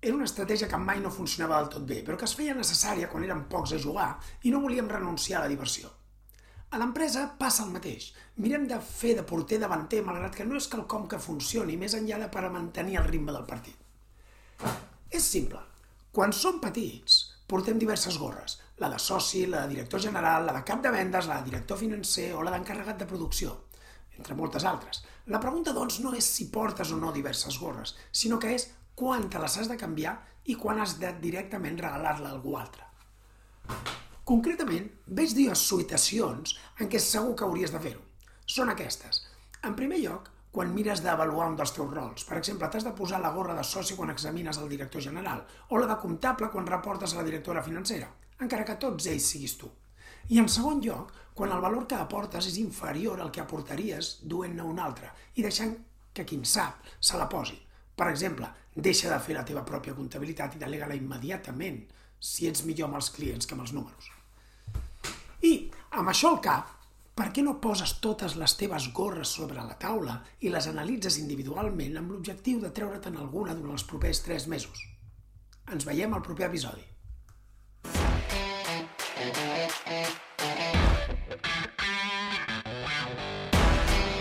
Era una estratègia que mai no funcionava del tot bé, però que es feia necessària quan érem pocs a jugar i no volíem renunciar a la diversió. A l'empresa passa el mateix. Mirem de fer de porter davanter, malgrat que no és quelcom que funcioni més enllà de per mantenir el ritme del partit. És simple. Quan som petits, portem diverses gorres. La de soci, la de director general, la de cap de vendes, la de director financer o la d'encarregat de producció, entre moltes altres. La pregunta, doncs, no és si portes o no diverses gorres, sinó que és quan te les has de canviar i quan has de directament regalar-la a algú altre. Concretament, veig dues suitacions en què segur que hauries de fer-ho. Són aquestes. En primer lloc, quan mires d'avaluar un dels teus rols. Per exemple, t'has de posar la gorra de soci quan examines el director general o la de comptable quan reportes a la directora financera, encara que tots ells siguis tu. I en segon lloc, quan el valor que aportes és inferior al que aportaries duent-ne un altre i deixant que qui en sap se la posi. Per exemple, deixa de fer la teva pròpia comptabilitat i delega-la immediatament si ets millor amb els clients que amb els números. I, amb això al cap, per què no poses totes les teves gorres sobre la taula i les analitzes individualment amb l'objectiu de treurete'n alguna durant els propers 3 mesos? Ens veiem al proper episodi.